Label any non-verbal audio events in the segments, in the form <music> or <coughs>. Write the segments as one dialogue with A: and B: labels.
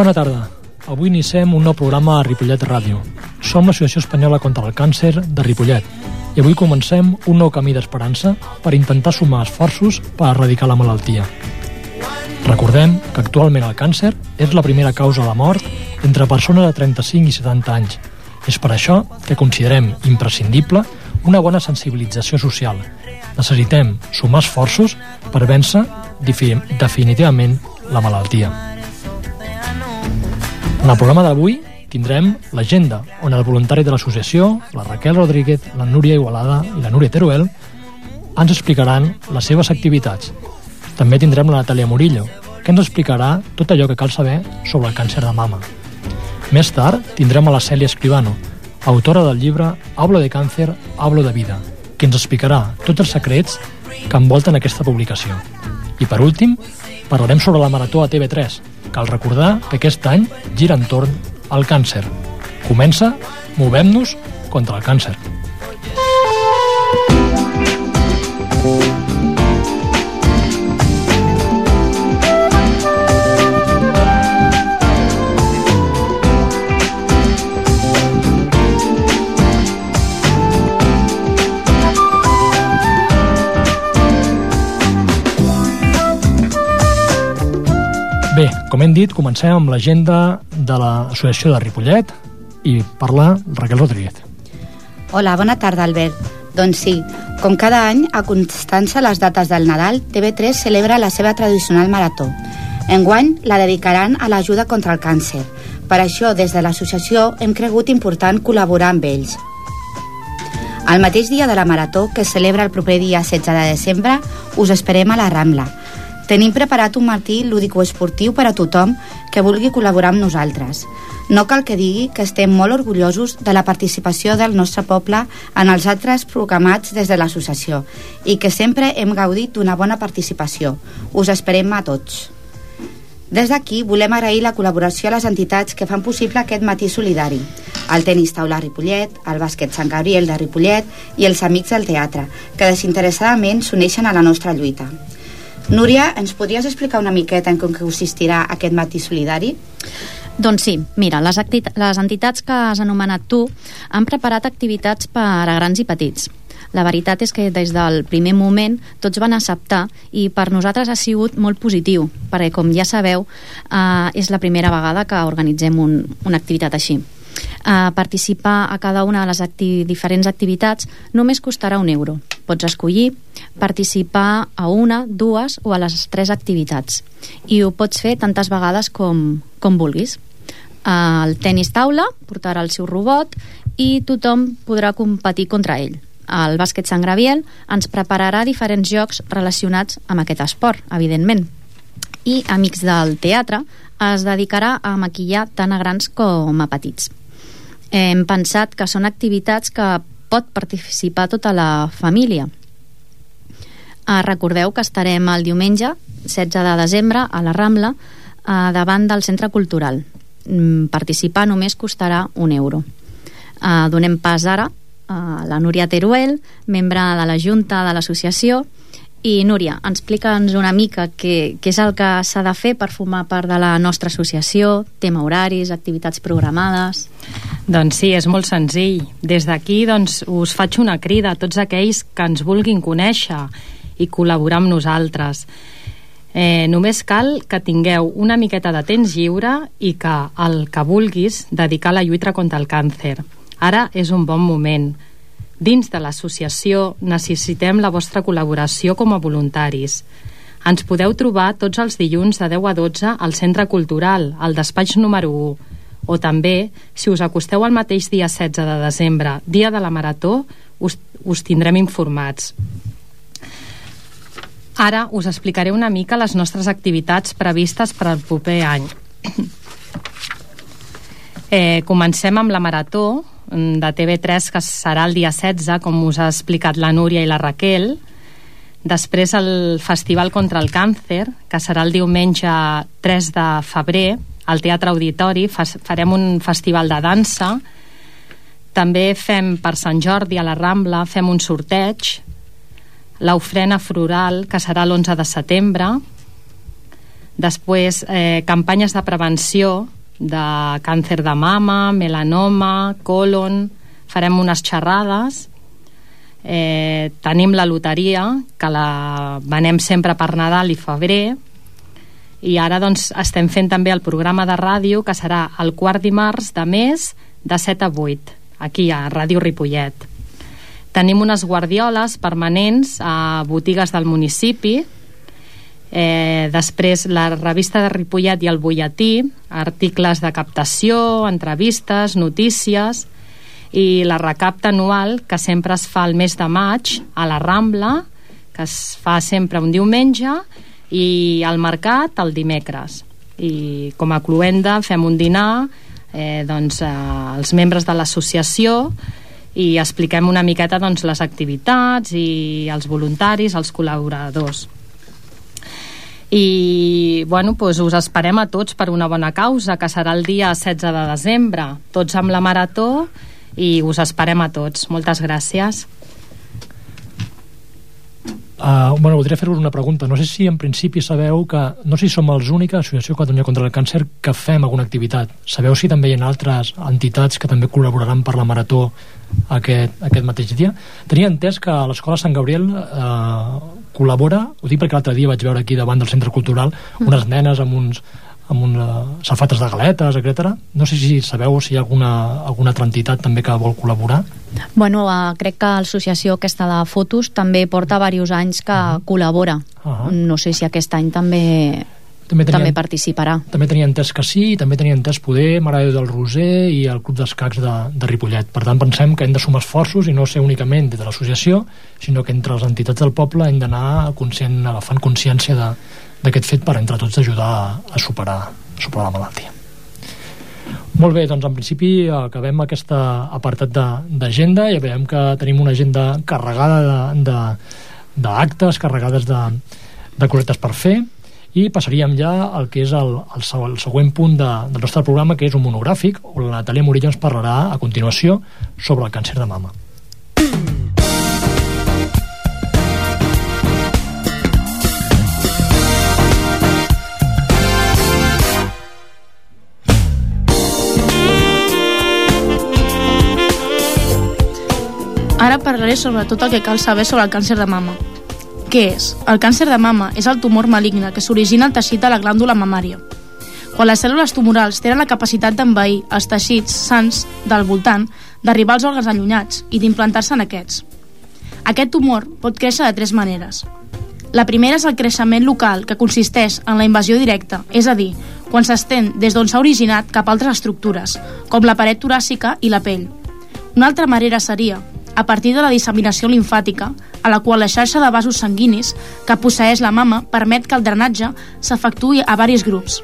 A: Bona tarda. Avui iniciem un nou programa a Ripollet Ràdio. Som l'Associació Espanyola contra el Càncer de Ripollet i avui comencem un nou camí d'esperança per intentar sumar esforços per erradicar la malaltia. Recordem que actualment el càncer és la primera causa de mort entre persones de 35 i 70 anys. És per això que considerem imprescindible una bona sensibilització social. Necessitem sumar esforços per vèncer defi- definitivament la malaltia. En el programa d'avui tindrem l'agenda, on el voluntari de l'associació, la Raquel Rodríguez, la Núria Igualada i la Núria Teruel, ens explicaran les seves activitats. També tindrem la Natàlia Murillo, que ens explicarà tot allò que cal saber sobre el càncer de mama. Més tard tindrem a la Cèlia Escribano, autora del llibre Hablo de càncer, hablo de vida, que ens explicarà tots els secrets que envolten aquesta publicació. I per últim, parlarem sobre la Marató a TV3. Cal recordar que aquest any gira entorn al càncer. Comença Movem-nos contra el càncer. Com hem dit, comencem amb l'agenda de l'Associació de Ripollet i parla Raquel Rodríguez.
B: Hola, bona tarda, Albert. Doncs sí, com cada any, a Constança les dates del Nadal, TV3 celebra la seva tradicional marató. Enguany la dedicaran a l'ajuda contra el càncer. Per això, des de l'associació, hem cregut important col·laborar amb ells. El mateix dia de la marató, que es celebra el proper dia 16 de desembre, us esperem a la Rambla. Tenim preparat un matí lúdico-esportiu per a tothom que vulgui col·laborar amb nosaltres. No cal que digui que estem molt orgullosos de la participació del nostre poble en els altres programats des de l'associació i que sempre hem gaudit d'una bona participació. Us esperem a tots. Des d'aquí volem agrair la col·laboració a les entitats que fan possible aquest matí solidari. El tenis taula Ripollet, el bàsquet Sant Gabriel de Ripollet i els amics del teatre, que desinteressadament s'uneixen a la nostra lluita. Núria, ens podries explicar una miqueta en com consistirà aquest matí solidari?
C: Doncs sí, mira, les, les entitats que has anomenat tu han preparat activitats per a grans i petits. La veritat és que des del primer moment tots van acceptar i per nosaltres ha sigut molt positiu, perquè com ja sabeu eh, és la primera vegada que organitzem un, una activitat així. Eh, participar a cada una de les acti diferents activitats només costarà un euro. Pots escollir participar a una, dues o a les tres activitats i ho pots fer tantes vegades com, com vulguis. El tennis taula portarà el seu robot i tothom podrà competir contra ell. El bàsquet Sant Graviel ens prepararà diferents jocs relacionats amb aquest esport, evidentment. I Amics del Teatre es dedicarà a maquillar tant a grans com a petits. Hem pensat que són activitats que pot participar tota la família. Eh, recordeu que estarem el diumenge 16 de desembre a la Rambla eh, davant del Centre Cultural. Mm, participar només costarà un euro. Eh, donem pas ara a la Núria Teruel, membre de la Junta de l'associació, i Núria, explica'ns una mica què, què és el que s'ha de fer per formar part de la nostra associació, tema horaris, activitats programades...
D: Doncs sí, és molt senzill. Des d'aquí doncs, us faig una crida a tots aquells que ens vulguin conèixer i col·laborar amb nosaltres. Eh, només cal que tingueu una miqueta de temps lliure i que el que vulguis dedicar a la lluita contra el càncer. Ara és un bon moment. Dins de l'associació necessitem la vostra col·laboració com a voluntaris. Ens podeu trobar tots els dilluns de 10 a 12 al Centre Cultural, al despatx número 1, o també, si us acosteu al mateix dia 16 de desembre, dia de la Marató, us, us tindrem informats. Ara us explicaré una mica les nostres activitats previstes per al proper any. <coughs> eh, comencem amb la marató de TV3, que serà el dia 16, com us ha explicat la Núria i la Raquel. Després el Festival contra el Càncer, que serà el diumenge 3 de febrer, al Teatre Auditori. Farem un festival de dansa. També fem per Sant Jordi a la Rambla, fem un sorteig. L'ofrena floral, que serà l'11 de setembre. Després, eh, campanyes de prevenció de càncer de mama, melanoma, colon... Farem unes xerrades. Eh, tenim la loteria que la venem sempre per Nadal i febrer. I ara doncs estem fent també el programa de ràdio que serà el quart dimarts de mes de 7 a 8 aquí a Ràdio Ripollet. Tenim unes guardioles permanents a botigues del municipi eh, després la revista de Ripollet i el butlletí articles de captació, entrevistes, notícies i la recapta anual que sempre es fa el mes de maig a la Rambla que es fa sempre un diumenge i al mercat el dimecres. I com a cluenda fem un dinar eh, doncs, eh, els membres de l'associació i expliquem una miqueta doncs, les activitats i els voluntaris, els col·laboradors i bueno, doncs us esperem a tots per una bona causa que serà el dia 16 de desembre tots amb la marató i us esperem a tots. Moltes gràcies.
A: Uh, bueno, voldria fer-vos una pregunta. No sé si en principi sabeu que, no sé si som els únics, Associació Catalunya contra el Càncer, que fem alguna activitat. Sabeu si també hi ha altres entitats que també col·laboraran per la marató aquest, aquest mateix dia? Tenia entès que l'Escola Sant Gabriel eh, col·labora, ho dic perquè l'altre dia vaig veure aquí davant del Centre Cultural mm. unes nenes amb uns, amb unes safates de galetes, etc. No sé si sabeu si hi ha alguna, alguna altra entitat també que vol col·laborar.
C: Bueno, uh, crec que l'associació aquesta de fotos també porta diversos anys que uh -huh. col·labora. Uh -huh. No sé si aquest any també també, tenia, també participarà.
A: També tenia entès que sí, també tenia entès poder Mare del Roser i el Club d'Escacs de, de Ripollet. Per tant, pensem que hem de sumar esforços i no ser únicament de l'associació, sinó que entre les entitats del poble hem d'anar conscient, agafant consciència de, d'aquest fet per entre tots ajudar a, a superar, a superar la malaltia. Molt bé, doncs en principi acabem aquest apartat d'agenda i veiem que tenim una agenda carregada d'actes, carregades de, de cosetes per fer i passaríem ja al que és el, el, el següent punt de, del nostre programa que és un monogràfic on la Natàlia Murillo ens parlarà a continuació sobre el càncer de mama.
E: Ara parlaré sobre tot el que cal saber sobre el càncer de mama. Què és? El càncer de mama és el tumor maligne que s'origina al teixit de la glàndula mamària. Quan les cèl·lules tumorals tenen la capacitat d'envair els teixits sants del voltant, d'arribar als òrgans allunyats i d'implantar-se en aquests. Aquest tumor pot créixer de tres maneres. La primera és el creixement local, que consisteix en la invasió directa, és a dir, quan s'estén des d'on s'ha originat cap a altres estructures, com la paret toràcica i la pell. Una altra manera seria a partir de la disseminació linfàtica, a la qual la xarxa de vasos sanguinis que posseix la mama permet que el drenatge s'efectuï a varis grups.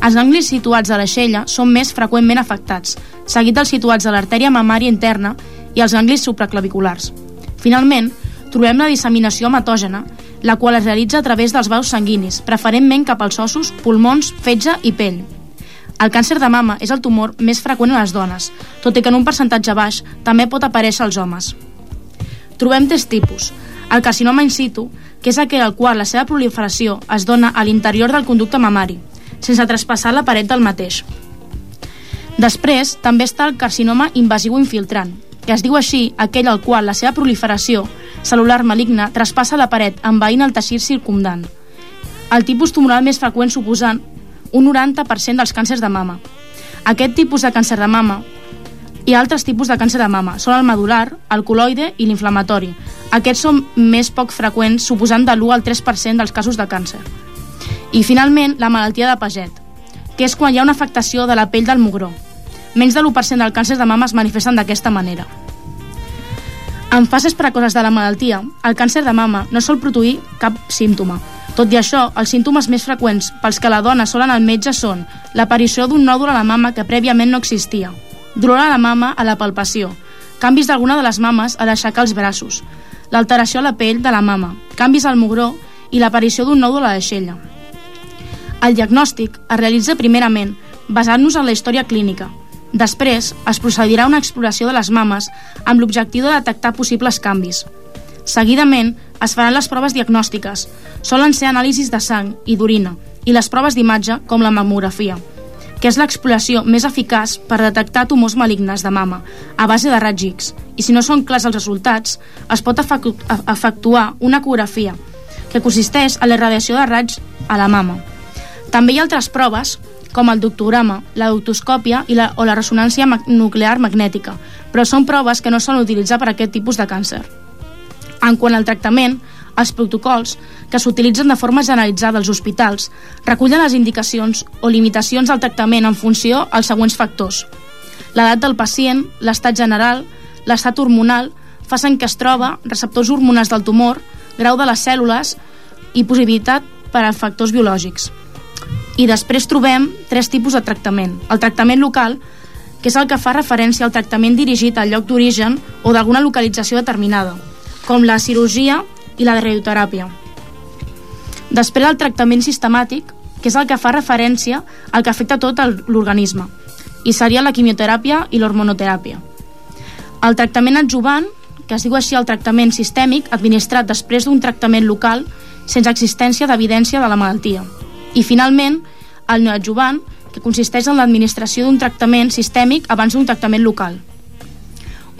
E: Els ganglis situats a l'aixella són més freqüentment afectats, seguit dels situats a l'artèria mamària interna i els ganglis supraclaviculars. Finalment, trobem la disseminació hematògena, la qual es realitza a través dels vasos sanguinis, preferentment cap als ossos, pulmons, fetge i pell. El càncer de mama és el tumor més freqüent en les dones, tot i que en un percentatge baix també pot aparèixer als homes. Trobem tres tipus. El carcinoma in situ, que és aquell al qual la seva proliferació es dona a l'interior del conducte mamari, sense traspassar la paret del mateix. Després, també està el carcinoma invasiu infiltrant, que es diu així aquell al qual la seva proliferació celular maligna traspassa la paret envaint el teixit circumdant. El tipus tumoral més freqüent suposant un 90% dels càncers de mama. Aquest tipus de càncer de mama i altres tipus de càncer de mama són el medular, el coloide i l'inflamatori. Aquests són més poc freqüents, suposant de l'1 al 3% dels casos de càncer. I finalment, la malaltia de Paget, que és quan hi ha una afectació de la pell del mugró. Menys de l'1% del càncer de mama es manifesten d'aquesta manera. En fases precoces de la malaltia, el càncer de mama no sol produir cap símptoma. Tot i això, els símptomes més freqüents pels que la dona sol anar al metge són l'aparició d'un nòdul a la mama que prèviament no existia, dolor a la mama a la palpació, canvis d'alguna de les mames a l'aixecar els braços, l'alteració a la pell de la mama, canvis al mugró i l'aparició d'un nòdul a l'aixella. El diagnòstic es realitza primerament basant-nos en la història clínica, Després, es procedirà a una exploració de les mames amb l'objectiu de detectar possibles canvis. Seguidament, es faran les proves diagnòstiques. Solen ser anàlisis de sang i d'orina i les proves d'imatge, com la mamografia, que és l'exploració més eficaç per detectar tumors malignes de mama a base de raig X. I si no són clars els resultats, es pot efectuar una ecografia, que consisteix en la radiació de raig a la mama. També hi ha altres proves, com el doctograma, la doctoscòpia i la, o la ressonància nuclear magnètica, però són proves que no solen utilitzar per a aquest tipus de càncer. En quant al tractament, els protocols, que s'utilitzen de forma generalitzada als hospitals, recullen les indicacions o limitacions del tractament en funció als següents factors. L'edat del pacient, l'estat general, l'estat hormonal, facen que es troba, receptors hormonals del tumor, grau de les cèl·lules i possibilitat per a factors biològics. I després trobem tres tipus de tractament. El tractament local, que és el que fa referència al tractament dirigit al lloc d'origen o d'alguna localització determinada, com la cirurgia i la radioteràpia. Després el tractament sistemàtic, que és el que fa referència al que afecta tot l'organisme, i seria la quimioteràpia i l'hormonoteràpia. El tractament adjuvant, que es diu així el tractament sistèmic, administrat després d'un tractament local sense existència d'evidència de la malaltia. I, finalment, el neoadjuvant, que consisteix en l'administració d'un tractament sistèmic abans d'un tractament local.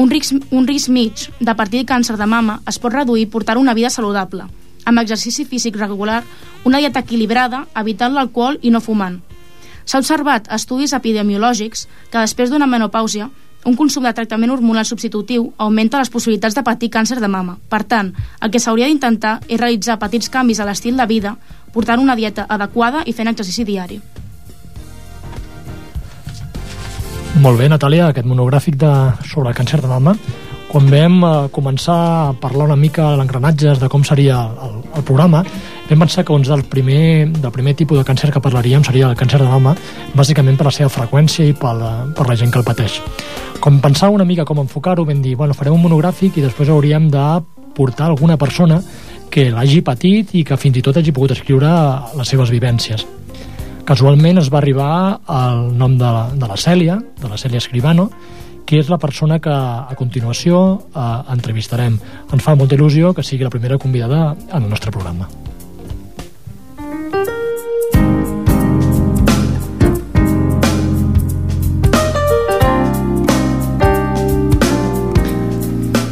E: Un risc, un risc mig de partir càncer de mama es pot reduir portar una vida saludable, amb exercici físic regular, una dieta equilibrada, evitant l'alcohol i no fumant. S'ha observat estudis epidemiològics que després d'una menopàusia un consum de tractament hormonal substitutiu augmenta les possibilitats de patir càncer de mama. Per tant, el que s'hauria d'intentar és realitzar petits canvis a l'estil de vida portant una dieta adequada i fent exercici diari.
A: Molt bé, Natàlia, aquest monogràfic de, sobre càncer de mama. Quan vam eh, començar a parlar una mica de l'engranatges de com seria el, el programa, vam pensar que doncs, del, primer, del primer tipus de càncer que parlaríem seria el càncer de mama, bàsicament per la seva freqüència i per la, per la gent que el pateix. Com pensar una mica com enfocar-ho, vam dir, bueno, farem un monogràfic i després hauríem de portar alguna persona que l'hagi patit i que fins i tot hagi pogut escriure les seves vivències. Casualment es va arribar al nom de la, de la Cèlia, de la Cèlia Escribano, que és la persona que a continuació eh, entrevistarem. Ens fa molta il·lusió que sigui la primera convidada en el nostre programa.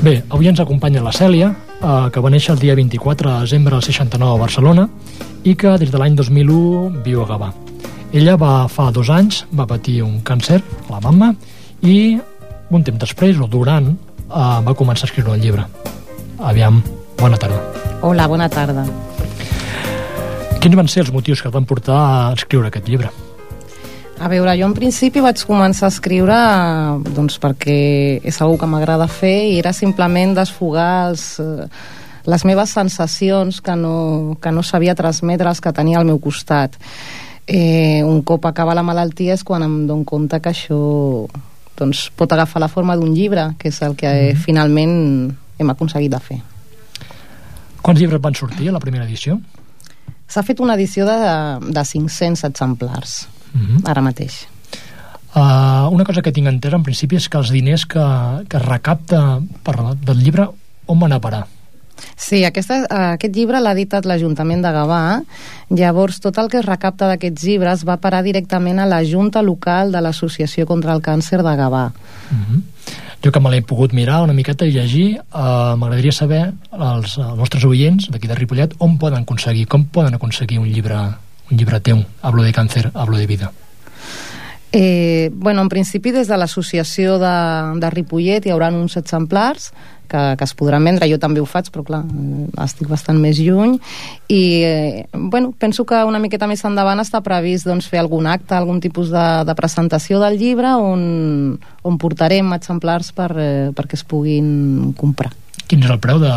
A: Bé, avui ens acompanya la Cèlia, eh, que va néixer el dia 24 de desembre del 69 a Barcelona i que des de l'any 2001 viu a Gavà. Ella va, fa dos anys va patir un càncer a la mama i un temps després, o durant, eh, va començar a escriure un llibre. Aviam, bona tarda.
F: Hola, bona tarda.
A: Quins van ser els motius que et van portar a escriure aquest llibre?
F: A veure, jo en principi vaig començar a escriure doncs perquè és una que m'agrada fer i era simplement desfogar els, eh, les meves sensacions que no, que no sabia transmetre els que tenia al meu costat. Eh, un cop acaba la malaltia és quan em dono compte que això doncs, pot agafar la forma d'un llibre, que és el que mm -hmm. finalment hem aconseguit de fer.
A: Quants llibres van sortir a la primera edició?
F: S'ha fet una edició de, de 500 exemplars mm -hmm. ara mateix.
A: Uh, una cosa que tinc entès en principi és que els diners que, que es recapta per, del llibre on van a parar?
F: Sí, aquesta, aquest llibre l'ha editat l'Ajuntament de Gavà, llavors tot el que es recapta d'aquests llibres va parar directament a la Junta Local de l'Associació contra el Càncer de Gavà.
A: Mhm. -huh. Jo que me l'he pogut mirar una miqueta i llegir, eh, m'agradaria saber els, els nostres oients d'aquí de Ripollet on poden aconseguir, com poden aconseguir un llibre un llibre teu, Hablo de càncer, Hablo de vida?
F: Eh, bueno, en principi des de l'associació de, de Ripollet hi haurà uns exemplars que, que es podran vendre, jo també ho faig però clar, estic bastant més lluny. I eh, bueno, penso que una miqueta més endavant està previst doncs, fer algun acte, algun tipus de, de presentació del llibre on, on portarem exemplars per, eh, perquè es puguin comprar
A: Quin és el preu de,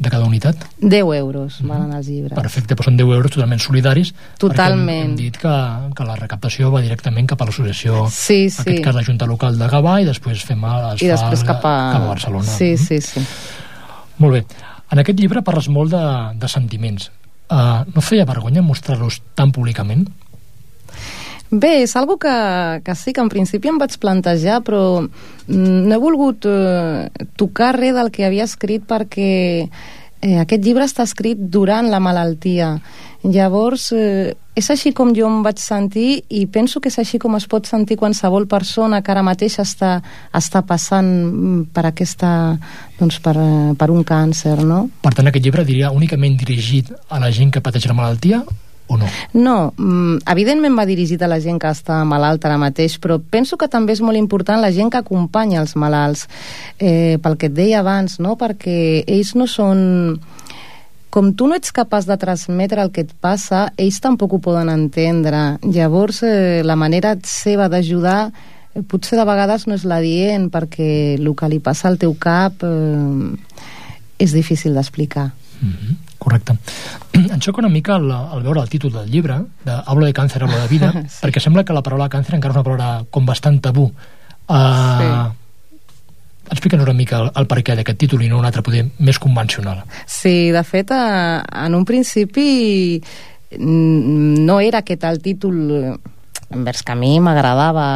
A: de cada unitat?
F: 10 euros valen els llibres.
A: Perfecte, però són 10 euros totalment solidaris.
F: Totalment.
A: Hem, hem dit que, que la recaptació va directament cap a l'associació,
F: Sí,
A: en
F: sí.
A: aquest cas la Junta Local de Gavà, i després fem es
F: I després cap a...
A: cap a Barcelona.
F: Sí,
A: Mhm.
F: sí, sí.
A: Molt bé. En aquest llibre parles molt de, de sentiments. Uh, no feia vergonya mostrar-los tan públicament?
F: Bé, és algo que, que sí, que en principi em vaig plantejar, però mm, no he volgut eh, tocar res del que havia escrit perquè eh, aquest llibre està escrit durant la malaltia. Llavors, eh, és així com jo em vaig sentir i penso que és així com es pot sentir qualsevol persona que ara mateix està, està passant mm, per aquesta doncs per, eh, per un càncer, no?
A: Per tant, aquest llibre diria únicament dirigit a la gent que pateix la malaltia o no?
F: No, mm, evidentment va dirigit a la gent que està malalta ara mateix, però penso que també és molt important la gent que acompanya els malalts, eh, pel que et deia abans, no? perquè ells no són... Com tu no ets capaç de transmetre el que et passa, ells tampoc ho poden entendre. Llavors, eh, la manera seva d'ajudar eh, potser de vegades no és la dient, perquè el que li passa al teu cap eh, és difícil d'explicar.
A: Mm -hmm. Correcte. <clears throat> Em xoca una mica al, al veure el títol del llibre, de Hablo de càncer, hablo de vida, <laughs> sí. perquè sembla que la paraula càncer encara és una paraula com bastant tabú. Uh, sí. Explica'ns una mica el, el per què d'aquest títol i no un altre poder més convencional.
F: Sí, de fet, a, en un principi mm, no era aquest el títol eh, envers que a mi m'agradava,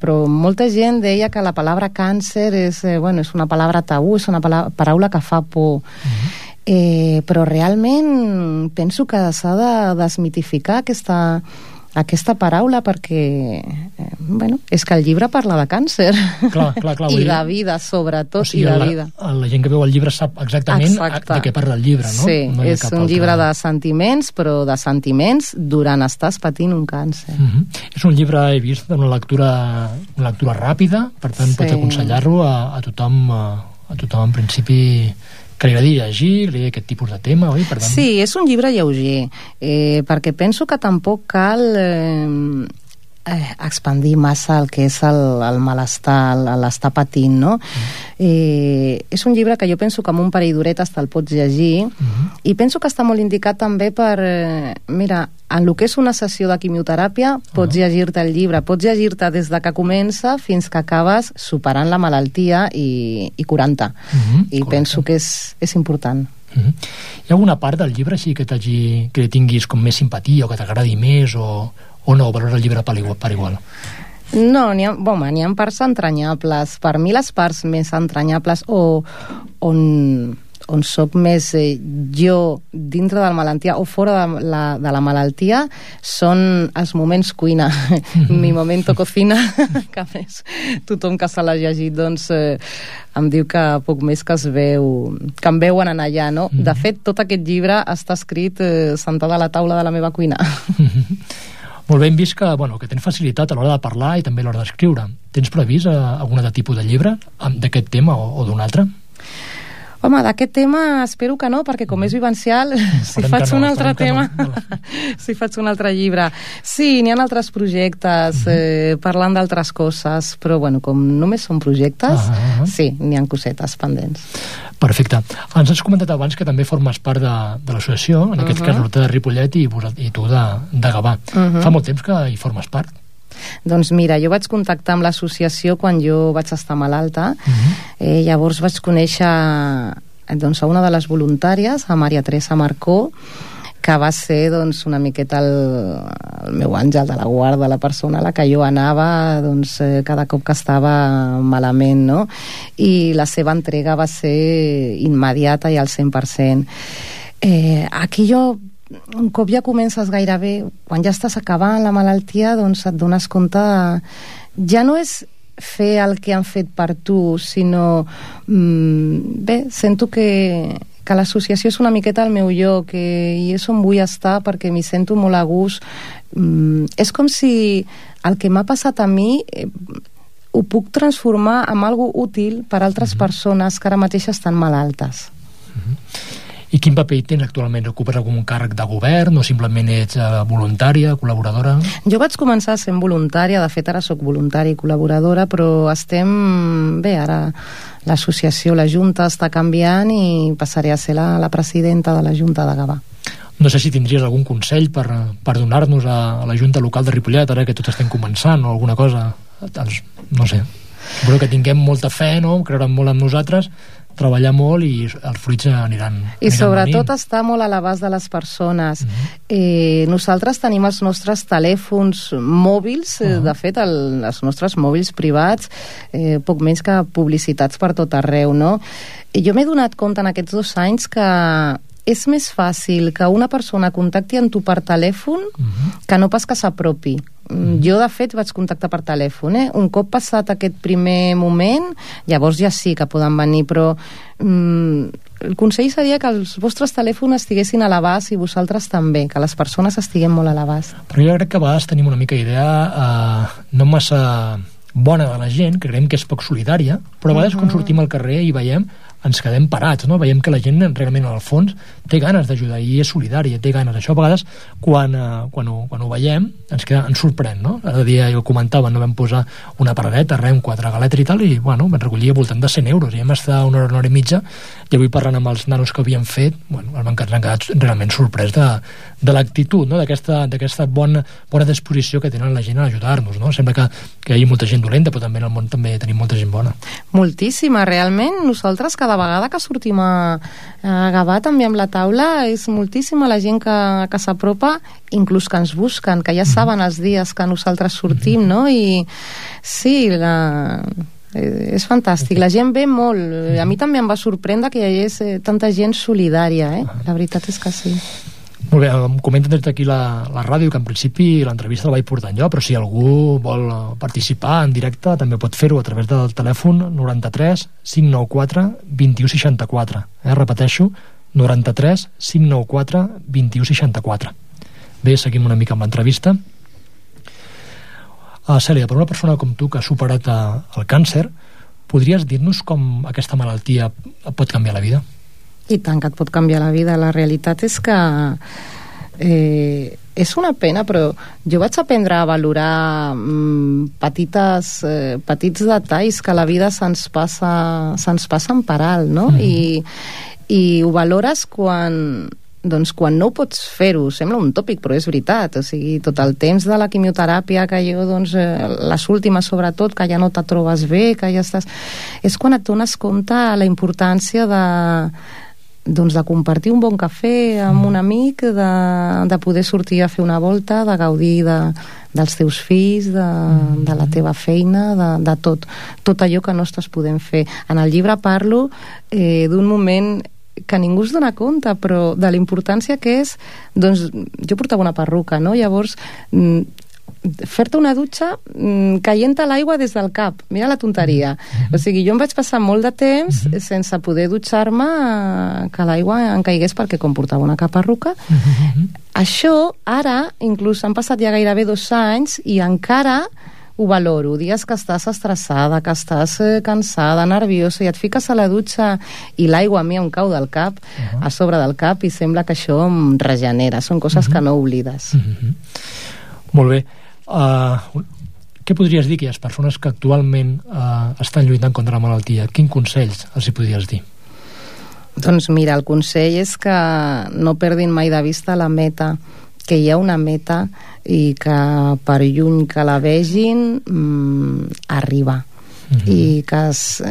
F: però molta gent deia que la paraula càncer és, eh, bueno, és una paraula tabú, és una paraula, paraula que fa por. Uh -huh. Eh, però realment penso que s'ha de desmitificar aquesta, aquesta paraula perquè eh, bueno, és que el llibre parla de càncer
A: clar, clar, clar, <laughs>
F: i de vida sobretot
A: o sigui,
F: i de
A: la,
F: vida
A: la gent que veu el llibre sap exactament
F: Exacte.
A: de què parla el llibre no?
F: sí,
A: no
F: és un
A: altre...
F: llibre de sentiments però de sentiments durant estàs patint un càncer
A: uh -huh. és un llibre, he vist, d'una lectura una lectura ràpida, per tant
F: Sí.
A: pots aconsellar-lo a, a tothom a, a tothom en principi que li agradi llegir, agradi aquest tipus de tema, oi? Per tant,
F: Sí, és un llibre lleuger, eh, perquè penso que tampoc cal eh, eh, expandir massa el que és el, el malestar, l'estar patint, no? Eh, és un llibre que jo penso que amb un parell d'horetes te'l pots llegir i penso que està molt indicat també per... Eh, mira, en el que és una sessió de quimioteràpia pots llegir-te el llibre, pots llegir-te des de que comença fins que acabes superant la malaltia i, i curant-te.
A: Mhm,
F: I
A: correcte.
F: penso que és, és important.
A: Uh -huh. Hi ha alguna part del llibre així que, que tinguis com més simpatia o que t'agradi més o, o no, o valores el llibre per igual? Per igual?
F: No, n'hi ha, bueno, n'hi ha parts entranyables. Per mi les parts més entranyables o on, on sóc més eh, jo dintre de la malaltia o fora de la, de la malaltia són els moments cuina. <laughs> Mi momento cocina, <laughs> que a més tothom que se l'ha llegit doncs, eh, em diu que poc més que es veu que em veuen en allà, no? De fet, tot aquest llibre està escrit eh, sentada a la taula de la meva cuina. <laughs>
A: Molt hem vist que, bueno, que tens facilitat a l'hora de parlar i també a l'hora d'escriure. Tens previst eh, algun altre tipus de llibre d'aquest tema o, o d'un altre?
F: Home, d'aquest tema espero que no, perquè com és vivencial, <laughs> si
A: Esperem
F: faig
A: no,
F: un altre tema,
A: no. <laughs>
F: si faig un altre llibre. Sí, n'hi ha altres projectes, eh, parlant d'altres coses, però bueno, com només són projectes,
A: Ah, ah.
F: sí, n'hi ha cosetes pendents.
A: Perfecte. Ens has comentat abans que també formes part de, de l'associació, en aquest
F: Mhm.
A: cas l'Horta de Ripollet i, i tu de, de Gavà.
F: Mhm.
A: Fa molt temps que hi formes part?
F: Doncs mira, jo vaig contactar amb l'associació quan jo vaig estar malalta, eh, llavors vaig conèixer doncs, a una de les voluntàries, a Maria Teresa Marcó, que va ser doncs, una miqueta el, el meu àngel de la guarda, la persona a la que jo anava doncs, eh, cada cop que estava malament, no? I la seva entrega va ser immediata i al 100%. Eh, aquí jo un cop ja comences gairebé, quan ja estàs acabant la malaltia, doncs et dones compte ja no és fer el que han fet per tu, sinó mm, bé, sento que, que l'associació és una miqueta el meu lloc eh, i és on vull estar perquè m'hi sento molt a gust. Mm, és com si el que m'ha passat a mi eh, ho puc transformar en algo útil per a altres persones que ara mateix estan malaltes
A: I quin paper hi tens actualment? Ocupes algun càrrec de govern o simplement ets eh, voluntària, col·laboradora?
F: Jo vaig començar sent voluntària, de fet ara sóc voluntària i col·laboradora, però estem... Bé, ara l'associació, la Junta està canviant i passaré a ser la, la presidenta de la Junta de Gavà.
A: No sé si tindries algun consell per, per donar-nos a, a la Junta Local de Ripollet, ara que tots estem començant, o alguna cosa, doncs, no sé. Suposo que tinguem molta fe, no? creurem molt en nosaltres, treballar molt i els fruits aniran,
F: I
A: aniran
F: sobretot
A: venint.
F: està molt a l'abast de les persones.
A: Mhm.
F: Mm -hmm. eh, nosaltres tenim els nostres telèfons mòbils, eh,
A: Ah.
F: de fet el, els nostres mòbils privats, eh, poc menys que publicitats per tot arreu, no? I jo m'he donat compte en aquests dos anys que és més fàcil que una persona contacti amb tu per telèfon
A: Mhm.
F: que no pas que s'apropi. Mm, Jo, de fet, vaig contactar per telèfon. Eh? Un cop passat aquest primer moment, llavors ja sí que poden venir, però mm, el consell seria que els vostres telèfons estiguessin a l'abast i vosaltres també, que les persones estiguem molt a l'abast.
A: Però jo crec que a vegades tenim una mica idea eh, no massa bona de la gent, que creiem que és poc solidària, però a vegades quan sortim al carrer i veiem ens quedem parats, no? Veiem que la gent realment al fons té ganes d'ajudar i és solidària, té ganes. Això a vegades quan, eh, quan, ho, quan ho veiem ens, queda, ens sorprèn, no? L'altre dia jo comentava, no vam posar una paradeta, res, quatre galetes i tal, i bueno, vam recollir al voltant de 100 euros, i vam estar una hora, una hora i mitja, i avui parlant amb els nanos que havien fet, bueno, ens han quedat, realment sorprès de, de l'actitud, no? d'aquesta bona, bona disposició que tenen la gent a ajudar-nos. No? Sembla que, que hi ha molta gent dolenta, però també en el món també tenim molta gent bona.
F: Moltíssima, realment. Nosaltres cada vegada que sortim a, a Gavà també amb la taula és moltíssima la gent que, que s'apropa, inclús que ens busquen, que ja saben els dies que nosaltres sortim, no? I sí, la, eh, és fantàstic. La gent ve molt. A mi també em va sorprendre que hi hagués eh, tanta gent solidària, eh? La veritat és que sí.
A: Molt bé, em comenten des d'aquí la, la ràdio que en principi l'entrevista la vaig portar jo, però si algú vol eh, participar en directe també pot fer-ho a través del telèfon 93 594 2164. Eh? Repeteixo, 93 594 2164. Bé, seguim una mica amb l'entrevista. Uh, Cèlia, per una persona com tu que ha superat uh, el càncer, podries dir-nos com aquesta malaltia pot canviar la vida?
F: I tant que et pot canviar la vida. La realitat és que eh, és una pena, però jo vaig aprendre a valorar mm, petites, eh, petits detalls que la vida se'ns passa, se'ns passen per alt, no?
A: Mhm.
F: I, I ho valores quan, doncs quan no pots fer-ho, sembla un tòpic, però és veritat, o sigui, tot el temps de la quimioteràpia que jo, doncs, eh, les últimes sobretot, que ja no te trobes bé, que ja estàs... És quan et dones compte la importància de, doncs de compartir un bon cafè amb un amic, de, de poder sortir a fer una volta, de gaudir de, dels teus fills, de, de la teva feina, de, de tot, tot allò que no estàs podent fer. En el llibre parlo eh, d'un moment que ningú es dona compte, però de la importància que és, doncs, jo portava una perruca, no? Llavors, mm, fer-te una dutxa mm, caient l'aigua des del cap. Mira la tonteria. O sigui, jo em vaig passar molt de temps sense poder dutxar-me eh, que l'aigua em caigués perquè com portava una caparruca. Això, ara, inclús han passat ja gairebé dos anys i encara ho valoro. Dies que estàs estressada, que estàs eh, cansada, nerviosa, i et fiques a la dutxa i l'aigua a mi em cau del cap, a sobre del cap, i sembla que això em regenera. Són coses que no oblides.
A: Mhm. Molt bé. Uh, què podries dir a aquelles persones que actualment uh, estan lluitant contra la malaltia? Quin consells els hi podries dir?
F: Doncs mira, el consell és que no perdin mai de vista la meta, que hi ha una meta i que per lluny que la vegin mm, arriba
A: Mhm.
F: i que es-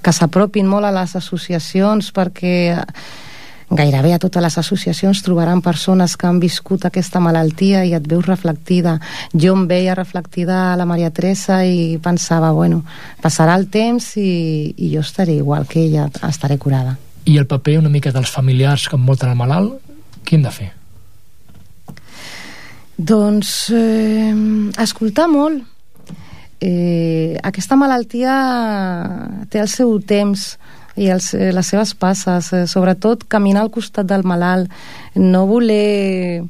F: que s'apropin molt a les associacions perquè gairebé a totes les associacions trobaran persones que han viscut aquesta malaltia i et veus reflectida. Jo em veia reflectida a la Maria Teresa i pensava, bueno, passarà el temps i, i jo estaré igual que ella, estaré curada.
A: I el paper una mica dels familiars que envolten el malalt, què hem de fer?
F: Doncs eh, escoltar molt. Eh, aquesta malaltia té el seu temps i els, eh, les seves passes, eh, sobretot caminar al costat del malalt, no voler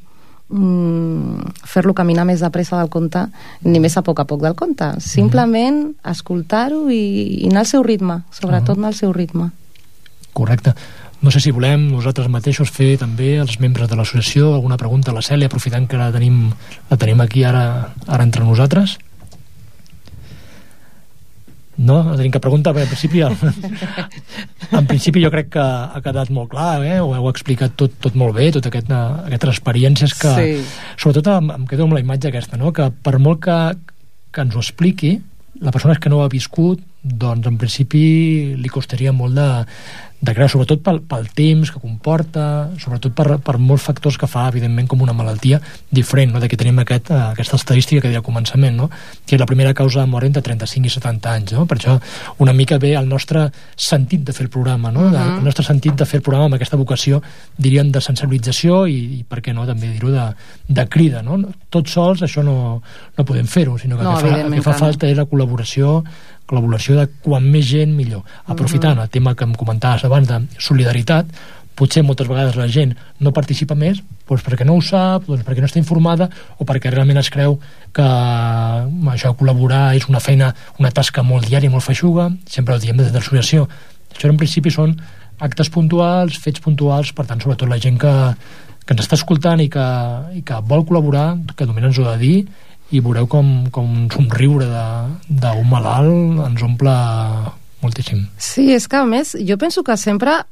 F: mm, fer-lo caminar més de pressa del compte ni més a poc a poc del compte simplement escoltar-ho i, i anar al seu ritme sobretot anar al seu ritme
A: Correcte. no sé si volem nosaltres mateixos fer també els membres de l'associació alguna pregunta a la Cèlia, aprofitant que la tenim, la tenim aquí ara, ara entre nosaltres. No? La tenim que preguntar, perquè en principi, <laughs> en principi jo crec que ha quedat molt clar, eh? ho heu explicat tot, tot molt bé, totes aquest, aquestes experiències que,
F: Sí.
A: sobretot em, em quedo amb la imatge aquesta, no? que per molt que, que ens ho expliqui, la persona que no ho ha viscut, doncs en principi li costaria molt de, de creure, sobretot pel, pel temps que comporta, sobretot per, per molts factors que fa, evidentment, com una malaltia diferent, no? de que tenim aquest, eh, aquesta estadística que deia al començament, no? que és la primera causa de mort entre 35 i 70 anys. No? Per això una mica ve el nostre sentit de fer el programa, no? de, el nostre sentit de fer el programa amb aquesta vocació, diríem, de sensibilització i, i per què no, també dir-ho, de, de crida. No? Tots sols això no, no podem fer-ho, sinó que
F: No,
A: el, que fa, el que fa
F: no.
A: falta és la col·laboració col·laboració de quan més gent millor. Aprofitant el tema que em comentaves abans de solidaritat, potser moltes vegades la gent no participa més doncs perquè no ho sap, doncs perquè no està informada o perquè realment es creu que això col·laborar és una feina, una tasca molt diària, molt feixuga, sempre ho diem des de l'associació. Això en principi són actes puntuals, fets puntuals, per tant, sobretot la gent que, que ens està escoltant i que, i que vol col·laborar, que només ens ho ha de dir i veureu com, com un somriure de- d'un malalt ens omple moltíssim.
F: Sí, és que a més, jo penso que sempre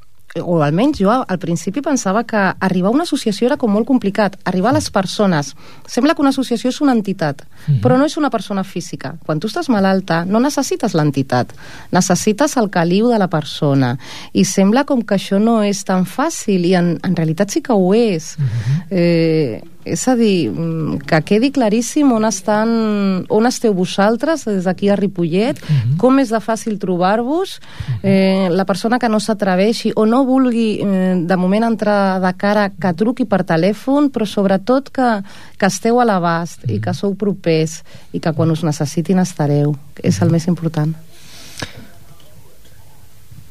F: o almenys jo al principi pensava que arribar a una associació era com molt complicat. Arribar a les persones. Sembla que una associació és una entitat,
A: Mhm.
F: però no és una persona física. Quan tu estàs malalta, no necessites l'entitat. Necessites el caliu de la persona. I sembla com que això no és tan fàcil, i en, en realitat sí que ho és. eh, és a dir, mm, que quedi claríssim on estan on esteu vosaltres des d'aquí a Ripollet, com és de fàcil trobar-vos, eh, la persona que no s'atreveixi o no vulgui eh, de moment entrar de cara que truqui per telèfon, però sobretot que, que esteu a l'abast i que sou propers i que quan us necessitin estareu, és el més important.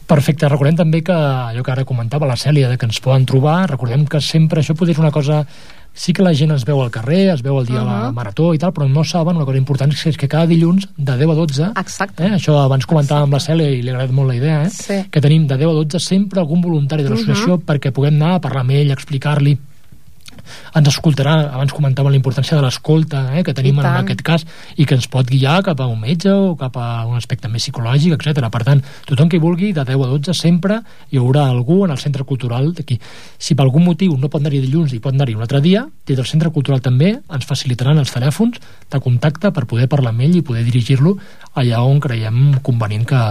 A: Perfecte, recordem també que allò que ara comentava la Cèlia, de que ens poden trobar, recordem que sempre això podria ser una cosa sí que la gent es veu al carrer, es veu el dia de la
F: Mhm.
A: marató i tal, però no saben una cosa important és que cada dilluns de 10 a 12
F: Exacte.
A: eh, això abans comentàvem amb la Cèlia i li ha agradat molt la idea eh,
F: Sí.
A: que tenim de 10 a 12 sempre algun voluntari de l'associació perquè puguem anar a parlar amb ell, explicar-li ens escoltarà, abans comentàvem la importància de l'escolta eh, que tenim en aquest cas i que ens pot guiar cap a un metge o cap a un aspecte més psicològic, etc. Per tant, tothom que vulgui, de 10 a 12 sempre hi haurà algú en el centre cultural d'aquí. Si per algun motiu no pot anar-hi dilluns i pot anar-hi un altre dia, des del centre cultural també ens facilitaran els telèfons de contacte per poder parlar amb ell i poder dirigir-lo allà on creiem convenient que,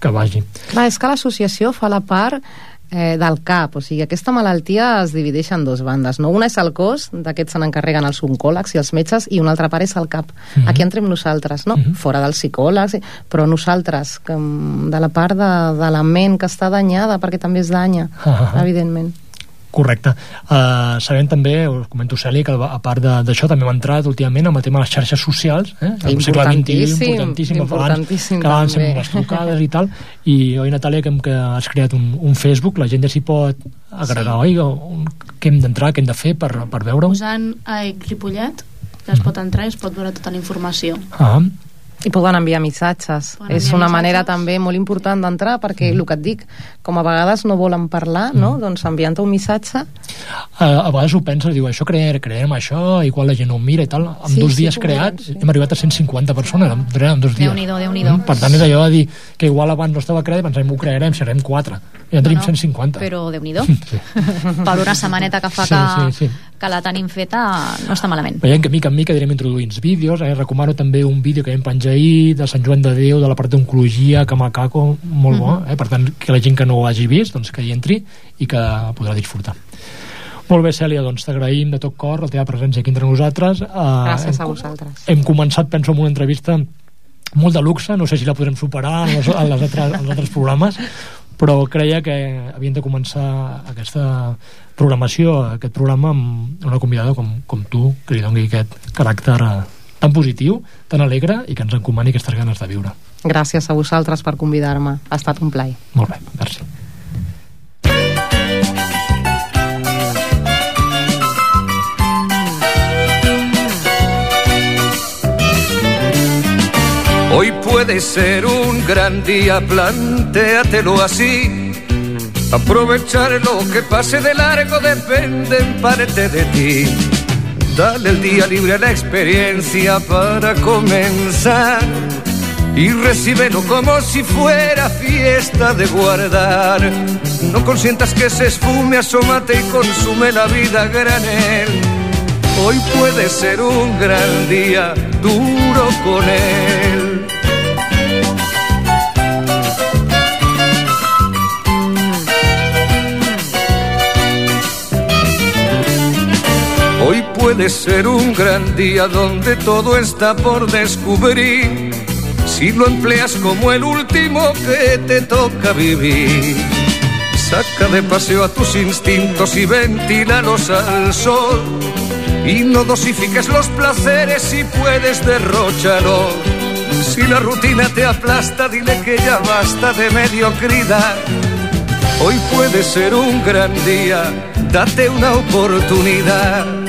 A: que vagi.
F: Clar, és que l'associació fa la part eh, del CAP, o sigui, aquesta malaltia es divideix en dues bandes, no? Una és el cos, d'aquest se n'encarreguen els oncòlegs i els metges, i una altra part és el CAP.
A: Mhm.
F: Aquí entrem nosaltres, no?
A: Mhm.
F: Fora dels psicòlegs, però nosaltres, que, mm, de la part de, de la ment que està danyada, perquè també es danya,
A: Ah, ah.
F: evidentment.
A: Correcte. Uh, sabem també, us comento, Cèlia, que a part de- d'això també hem entrat últimament amb el tema de les xarxes socials, eh? Al segle XXI,
F: Importantíssim,
A: importantíssim, que abans
F: també.
A: amb les trucades i tal, i oi, Natàlia, que, hem, que has creat un, un Facebook, la gent ja s'hi pot agregar, oi? On, què hem d'entrar, què hem de fer per, per veure-ho?
E: Posant a Ripollet, ja es pot entrar i es pot veure tota la informació.
A: Ah,
F: I poden enviar missatges.
E: Poden
F: és
E: enviar
F: una
E: missatges.
F: manera també molt important d'entrar, perquè el que et dic, com a vegades no volen parlar, no? doncs enviant un missatge
A: a, a vegades ho penses, diu, això creem, creem això, igual la gent ho mira i tal. En
F: Sí,
A: dos
F: sí
A: dies creat
F: sí.
A: hem arribat a 150 persones, en, en dos dies.
C: Déu-n'hi-do, Déu-n'hi-do.
A: Mm, Per tant, és allò de dir que igual abans no estava creat i pensem, ho crearem, serem 4. I ja en tenim 150.
C: Però Déu-n'hi-do. <laughs>
A: Sí.
C: per una setmaneta que fa
A: Sí,
C: que,
A: sí, sí.
C: Que la tenim feta, no està malament.
A: Veiem que mica en mica anirem introduint vídeos, eh? recomano també un vídeo que vam penjar ahir de Sant Joan de Déu, de la part d'oncologia, que macaco, molt bo,
C: Mhm.
A: eh? per tant, que la gent que no ho hagi vist, doncs que hi entri i que podrà disfrutar. Molt bé, Cèlia, doncs t'agraïm de tot cor la teva presència aquí entre nosaltres. Uh,
F: Gràcies
A: hem,
F: a vosaltres.
A: Hem començat, penso, amb una entrevista molt de luxe, no sé si la podrem superar en els, en les altres, en els altres programes, però creia que havíem de començar aquesta programació, aquest programa amb una convidada com, com tu, que li doni aquest caràcter eh, tan positiu, tan alegre i que ens encomani aquestes ganes de viure.
F: Gràcies a vosaltres per convidar-me. Ha estat un plaer.
A: Molt bé, merci.
G: Hoy puede ser un gran día, plantéatelo así. Aprovechar lo que pase de largo depende en parte de ti. Dale el día libre a la experiencia para comenzar y recíbelo como si fuera fiesta de guardar. No consientas que se esfume, asómate y consume la vida granel. Hoy puede ser un gran día, duro con él. Puede ser un gran día donde todo está por descubrir. Si lo empleas como el último que te toca vivir. Saca de paseo a tus instintos y ventílalos al sol. Y no dosifiques los placeres si puedes derrocharlos. Si la rutina te aplasta, dile que ya basta de mediocridad. Hoy puede ser un gran día, date una oportunidad.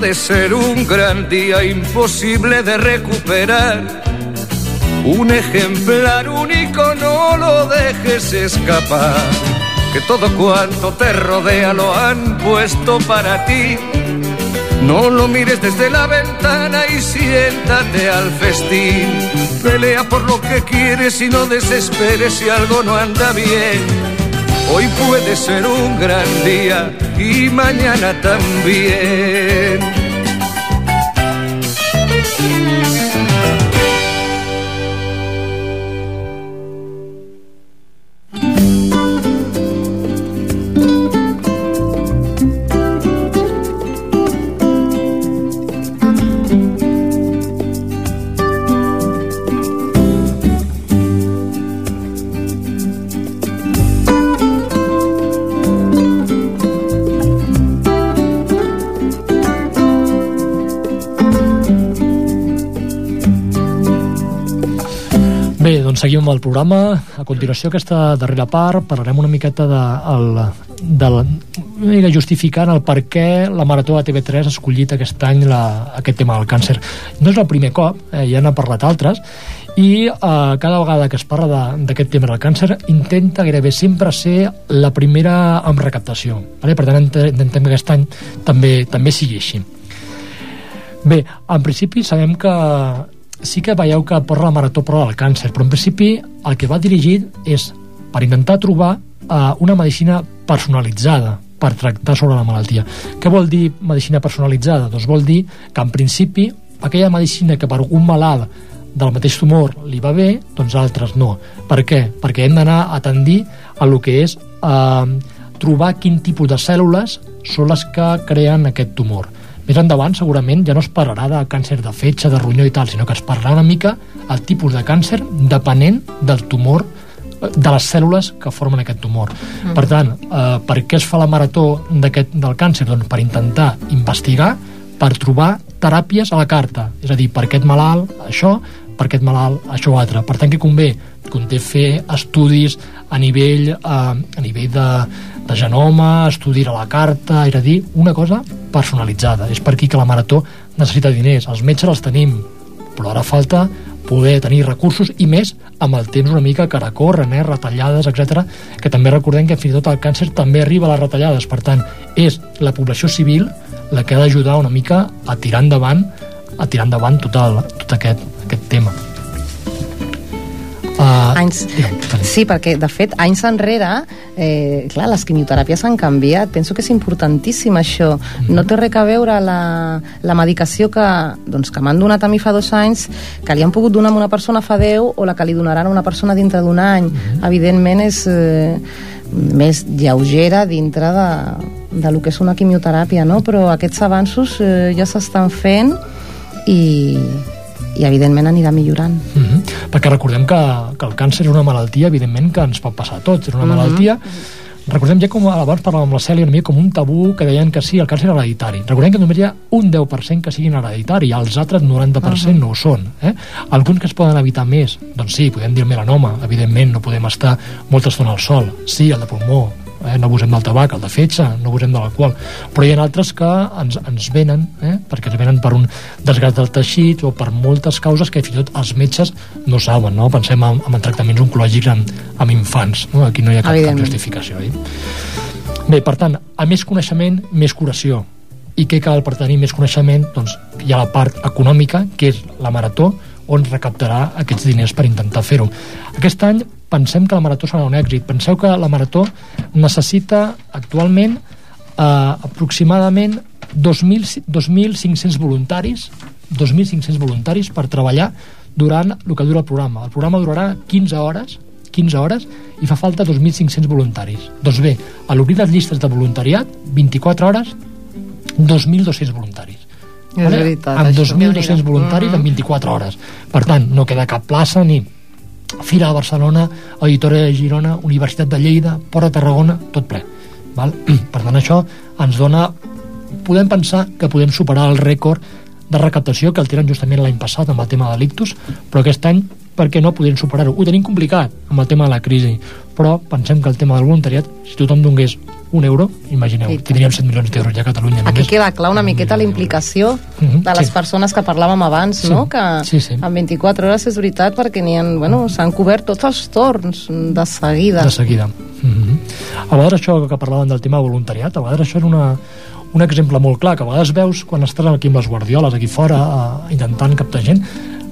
G: Puede ser un gran día imposible de recuperar. Un ejemplar único, no lo dejes escapar. Que todo cuanto te rodea lo han puesto para ti. No lo mires desde la ventana y siéntate al festín. Pelea por lo que quieres y no desesperes si algo no anda bien. Hoy puede ser un gran día y mañana también.
A: Seguim amb el programa. A continuació, aquesta darrera part, parlarem una miqueta de, el, de la, una mica justificant el per què la Marató de TV3 ha escollit aquest any la, aquest tema del càncer. No és el primer cop, eh, ja n'ha parlat altres, i eh, cada vegada que es parla d'aquest tema del càncer intenta gairebé sempre ser la primera amb recaptació. Vale? Per tant, intentem que aquest any també, també sigui així. Bé, en principi sabem que sí que veieu que porta la marató prova del càncer, però en principi el que va dirigit és per intentar trobar eh, una medicina personalitzada per tractar sobre la malaltia. Què vol dir medicina personalitzada? Doncs vol dir que en principi aquella medicina que per un malalt del mateix tumor li va bé, doncs altres no. Per què? Perquè hem d'anar a tendir a lo que és eh, trobar quin tipus de cèl·lules són les que creen aquest tumor. Més endavant, segurament, ja no es parlarà de càncer de fetge, de ronyó i tal, sinó que es parlarà una mica el tipus de càncer depenent del tumor de les cèl·lules que formen aquest tumor. Mm. Per tant, eh, per què es fa la marató del càncer? Doncs per intentar investigar, per trobar teràpies a la carta. És a dir, per aquest malalt, això, per aquest malalt, això o altre. Per tant, que convé? Conté fer estudis a nivell, eh, a nivell de, de genoma, estudi a la carta, és a dir, una cosa personalitzada. És per aquí que la marató necessita diners. Els metges els tenim, però ara falta poder tenir recursos i més amb el temps una mica que recorren, eh, retallades, etc. que també recordem que fins i tot el càncer també arriba a les retallades. Per tant, és la població civil la que ha d'ajudar una mica a tirar endavant a tirar endavant tot, el, tot aquest, aquest tema.
F: Uh, anys, sí, perquè de fet anys enrere eh, clar, les quimioteràpies han canviat penso que és importantíssim això mm -hmm. no té res a veure la, la medicació que, doncs, que m'han donat a mi fa dos anys que li han pogut donar a una persona fa 10 o la que li donaran a una persona dintre d'un any mm -hmm. evidentment és eh, més lleugera dintre de, de lo que és una quimioteràpia no? però aquests avanços eh, ja s'estan fent i, i evidentment anirà millorant.
A: Mm -hmm. Perquè recordem que, que el càncer és una malaltia, evidentment, que ens pot passar a tots. És una mm -hmm. malaltia recordem ja com abans parlàvem amb la Cèlia una mica com un tabú que deien que sí, el càncer hereditari recordem que només hi ha un 10% que siguin hereditari els altres 90% uh -huh. no ho són eh? alguns que es poden evitar més doncs sí, podem dir el melanoma, evidentment no podem estar molta estona al sol sí, el de pulmó, eh? no abusem del tabac, el de fetge, no abusem de l'alcohol, però hi ha altres que ens, ens venen, eh? perquè ens venen per un desgast del teixit o per moltes causes que fins i tot els metges no saben, no? Pensem en, en tractaments oncològics amb, amb infants, no? Aquí no hi ha cap, cap justificació, oi? Bé, per tant, a més coneixement, més curació. I què cal per tenir més coneixement? Doncs hi ha la part econòmica, que és la marató, on recaptarà aquests diners per intentar fer-ho. Aquest any pensem que la marató serà un èxit. Penseu que la marató necessita actualment eh, aproximadament 2.000 2.500 voluntaris 2.500 voluntaris per treballar durant el que dura el programa. El programa durarà 15 hores 15 hores i fa falta 2.500 voluntaris. Doncs bé, a l'obrir les llistes de voluntariat, 24 hores, 2.200 voluntaris.
F: És veritat,
A: amb
F: això.
A: 2.200 voluntaris
F: Mhm.
A: en 24 hores. Per tant, no queda cap plaça ni Fira de Barcelona, Auditori de Girona, Universitat de Lleida, Port de Tarragona, tot ple. Val? <clears throat> Per tant, això ens dona... Podem pensar que podem superar el rècord de recaptació que el tenen justament l'any passat amb el tema de l'ictus, però aquest any per què no podem superar-ho? Ho tenim complicat amb el tema de la crisi, però pensem que el tema del voluntariat, si tothom donés un euro, imagineu, tindríem 100 milions d'euros ja a Catalunya.
F: Aquí queda clar una miqueta la implicació
A: Mhm,
F: de les
A: sí.
F: persones que parlàvem abans,
A: Sí,
F: no? Que
A: sí, sí.
F: en 24 hores és veritat perquè n'hi bueno, s'han cobert tots els torns de seguida.
A: de seguida. Mm -hmm. A vegades això que parlaven del tema voluntariat, a vegades això és una, un exemple molt clar, que a vegades veus quan estàs aquí amb les guardioles aquí fora eh, intentant captar gent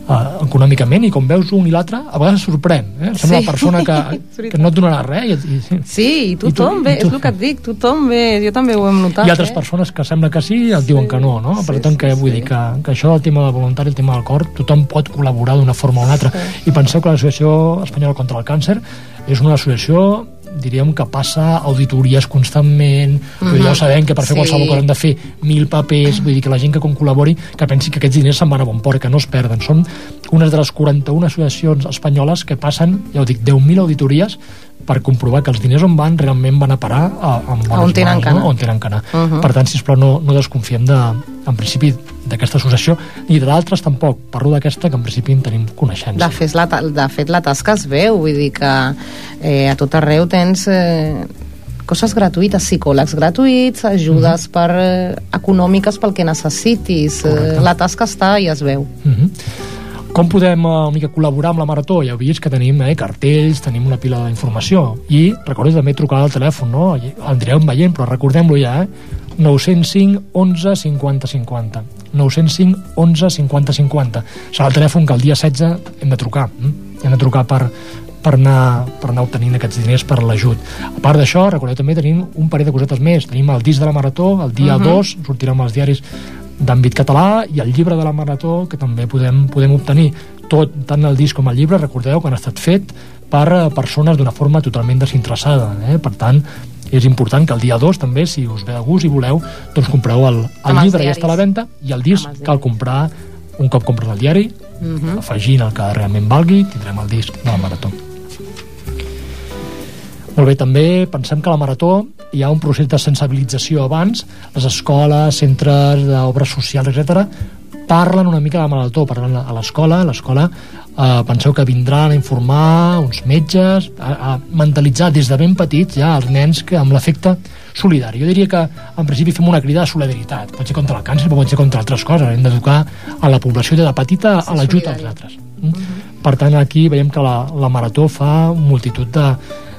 A: eh, econòmicament i com veus un i l'altre a vegades sorprèn, eh? sembla
F: Sí.
A: una persona que, <laughs> que no et donarà res i, i,
F: Sí, i tothom,
A: I tu- i
F: és el que et dic, tothom bé, jo també ho hem notat.
A: hi ha altres
F: eh?
A: persones que sembla que sí i et diuen que no, no? Per
F: Sí,
A: tant, que
F: sí,
A: vull
F: sí.
A: dir que, que això del tema del voluntari, el tema del cor, tothom pot col·laborar d'una forma o una altra. I penseu que l'Associació Espanyola contra el Càncer és una associació diríem que passa auditories constantment, vull dir, ja ho sabem que per fer
F: Mhm. Sí.
A: qualsevol cosa hem de fer mil papers, vull dir que la gent que com col·labori que pensi que aquests diners se'n van a bon port, que no es perden. Són unes de les 41 associacions espanyoles que passen, ja ho dic, 10.000 auditories per comprovar que els diners on van realment van a parar a, a
F: on tenen
A: mans, no? on tenen que anar.
F: Uh -huh.
A: Per tant, sisplau, no, no desconfiem de, en principi d'aquesta associació ni de d'altres tampoc. Parlo d'aquesta que en principi en tenim coneixença.
F: De fet, la, de fet, la tasca es veu, vull dir que eh, a tot arreu tens eh, coses gratuïtes, psicòlegs gratuïts, ajudes per, eh, econòmiques pel que necessitis. Eh,
A: Correcte.
F: la tasca està i es veu.
A: Uh -huh. Com podem eh, una mica col·laborar amb la Marató? Ja heu vist que tenim eh, cartells, tenim una pila d'informació i recordeu també trucar al telèfon, no? I El anireu veient, però recordem-lo ja, eh? 905 11 50 50 905 11 50 50 serà el telèfon que el dia 16 hem de trucar hm? hem de trucar per, per, anar, per anar obtenint aquests diners per l'ajut a part d'això, recordeu també tenim un parell de cosetes més tenim el disc de la Marató, el dia
F: Mhm.
A: 2 sortirà amb els diaris d'àmbit català i el llibre de la Marató que també podem, podem obtenir tot, tant el disc com el llibre, recordeu que han estat fet per eh, persones d'una forma totalment desinteressada, eh? per tant és important que el dia 2 també, si us ve de gust i voleu, doncs compreu el, el llibre ja està a la venda i el disc cal comprar un cop compres el diari
F: Mhm.
A: afegint el que realment valgui tindrem el disc de la Marató. Molt bé, també pensem que a la Marató hi ha un procés de sensibilització abans, les escoles, centres d'obres socials, etc parlen una mica de la Marató, parlen a l'escola, a l'escola eh, penseu que vindran a informar uns metges, a, a mentalitzar des de ben petits ja els nens que amb l'efecte solidari. Jo diria que en principi fem una crida de solidaritat, pot ser contra el càncer, però pot ser contra altres coses, hem d'educar a la població de petita a l'ajut als altres. Mm? Per tant, aquí veiem que la, la Marató fa multitud de,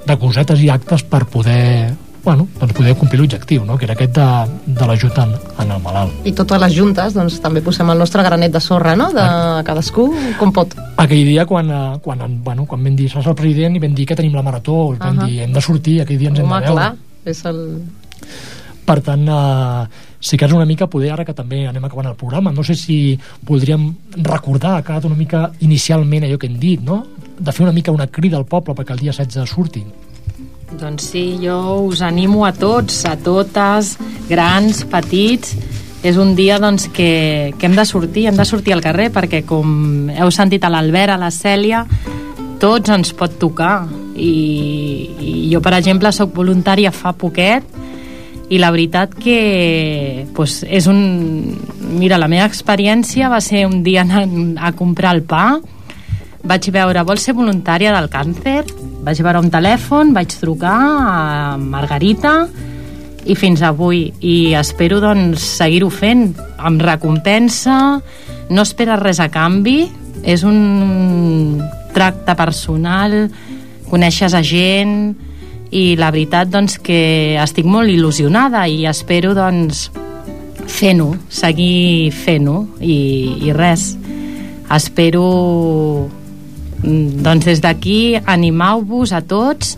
A: de cosetes i actes per poder bueno, doncs poder complir l'objectiu, no? que era aquest de, de l'ajut en, en el malalt.
F: I totes les juntes, doncs, també posem el nostre granet de sorra, no?, de cadascú com pot.
A: Aquell dia, quan, eh, quan, en- bueno, quan vam dir, seràs el president, i vam dir que tenim la Marató, vam
F: Ahà.
A: dir, hem de sortir, aquell dia ens hem
F: Home,
A: de veure.
F: clar, és el...
A: Per tant, eh, sí que és una mica poder, ara que també anem acabant el programa, no sé si podríem recordar, ha quedat una mica inicialment allò que hem dit, no? de fer una mica una crida al poble perquè el dia 16 surti.
D: Doncs sí, jo us animo a tots, a totes, grans, petits, és un dia doncs, que, que hem de sortir, hem de sortir al carrer perquè com heu sentit a l'Albert, a la Cèlia, tots ens pot tocar. I, i jo per exemple sóc voluntària fa poquet i la veritat que pues, és un... Mira, la meva experiència va ser un dia anant a comprar el pa. Vaig veure, vols ser voluntària del càncer? Vaig veure un telèfon, vaig trucar a Margarita i fins avui. I espero doncs seguir-ho fent amb recompensa. No esperes res a canvi. És un tracte personal. Coneixes a gent. I la veritat doncs que estic molt il·lusionada i espero doncs fent-ho, seguir fent-ho. I, i res. Espero doncs des d'aquí animau-vos a tots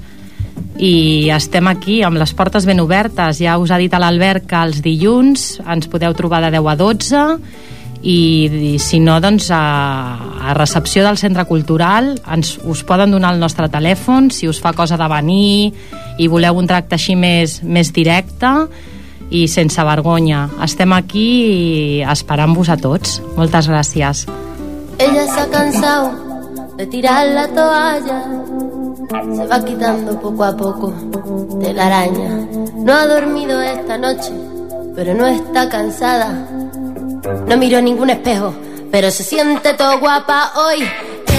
D: i estem aquí amb les portes ben obertes. Ja us ha dit a l'Albert que els dilluns ens podeu trobar de 10 a 12 i, i si no doncs a, a recepció del centre cultural ens, us poden donar el nostre telèfon si us fa cosa de venir i voleu un tracte així més, més directe i sense vergonya. Estem aquí esperant-vos a tots. Moltes gràcies.
H: Ella se ha cansado de tirar la toalla se va quitando poco a poco de la araña. No ha dormido esta noche, pero no está cansada. No miró ningún espejo, pero se siente todo guapa hoy.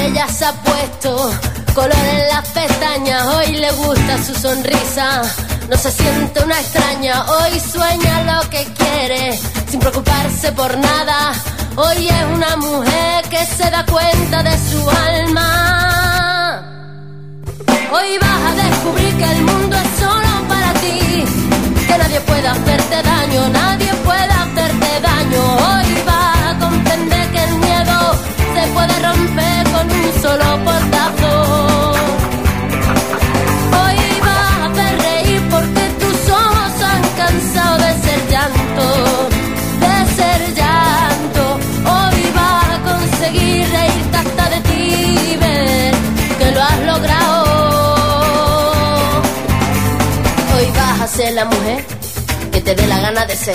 H: Ella se ha puesto color en las pestañas, hoy le gusta su sonrisa. No se siente una extraña, hoy sueña lo que quiere, sin preocuparse por nada. Hoy es una mujer que se da cuenta de su alma. Hoy vas a descubrir que el mundo es solo para ti, que nadie puede hacerte daño, nadie puede hacerte daño. Hoy vas a comprender que el miedo se puede romper la mujer que te dé la gana de ser.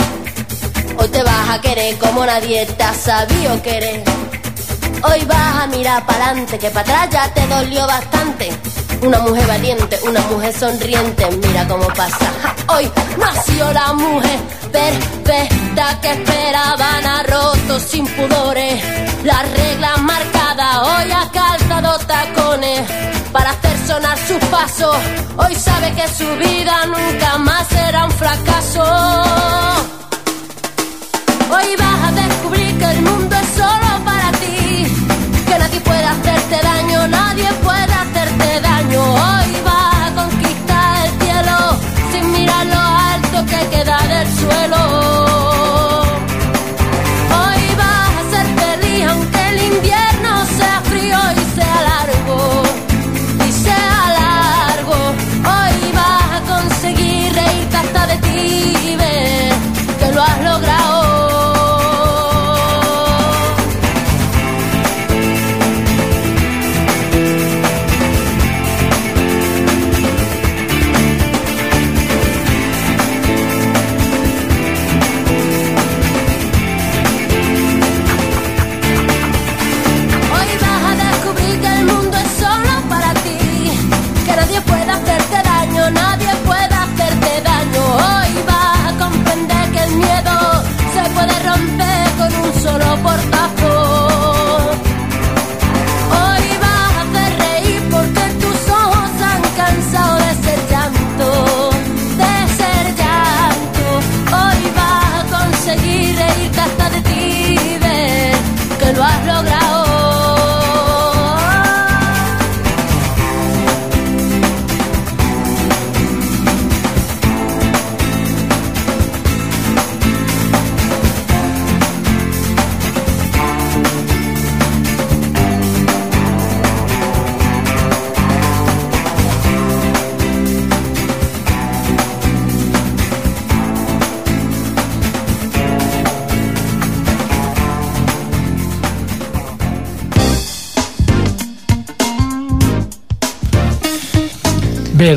H: Hoy te vas a querer como nadie te ha sabido querer. Hoy vas a mirar para adelante, que para atrás ya te dolió bastante. Una mujer valiente, una mujer sonriente, mira cómo pasa. Hoy nació la mujer perfecta que esperaban a rotos sin pudores. Las reglas marcadas, hoy ha calzado tacones para hacer sonar sus pasos. Hoy sabe que su vida nunca más será un fracaso. Hoy vas a descubrir que el mundo es solo para ti, que nadie puede hacerte daño, nadie puede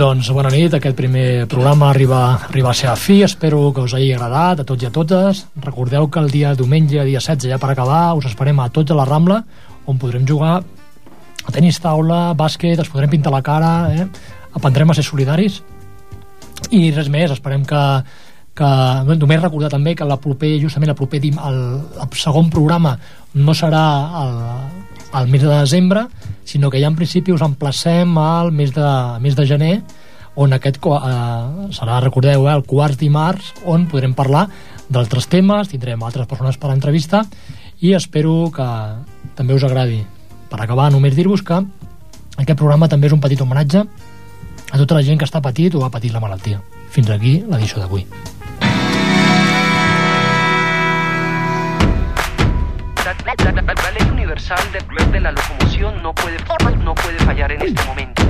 A: doncs, bona nit. Aquest primer programa arriba, arriba a la seva fi. Espero que us hagi agradat a tots i a totes. Recordeu que el dia diumenge, dia 16, ja per acabar, us esperem a tots a la Rambla, on podrem jugar a tenis taula, bàsquet, ens podrem pintar la cara, eh? aprendrem a ser solidaris. I res més, esperem que, que només recordar també que la proper, justament el proper el, el segon programa no serà el, el mes de desembre sinó que ja en principi us emplacem al mes de, mes de gener, on aquest eh, serà, recordeu, eh, el quart dimarts, on podrem parlar d'altres temes, tindrem altres persones per a l'entrevista i espero que també us agradi. Per acabar, només dir-vos que aquest programa també és un petit homenatge a tota la gent que està patit o ha patit la malaltia. Fins aquí l'edició d'avui.
I: La, ley universal de, de, la locomoción no puede, no puede fallar en este momento.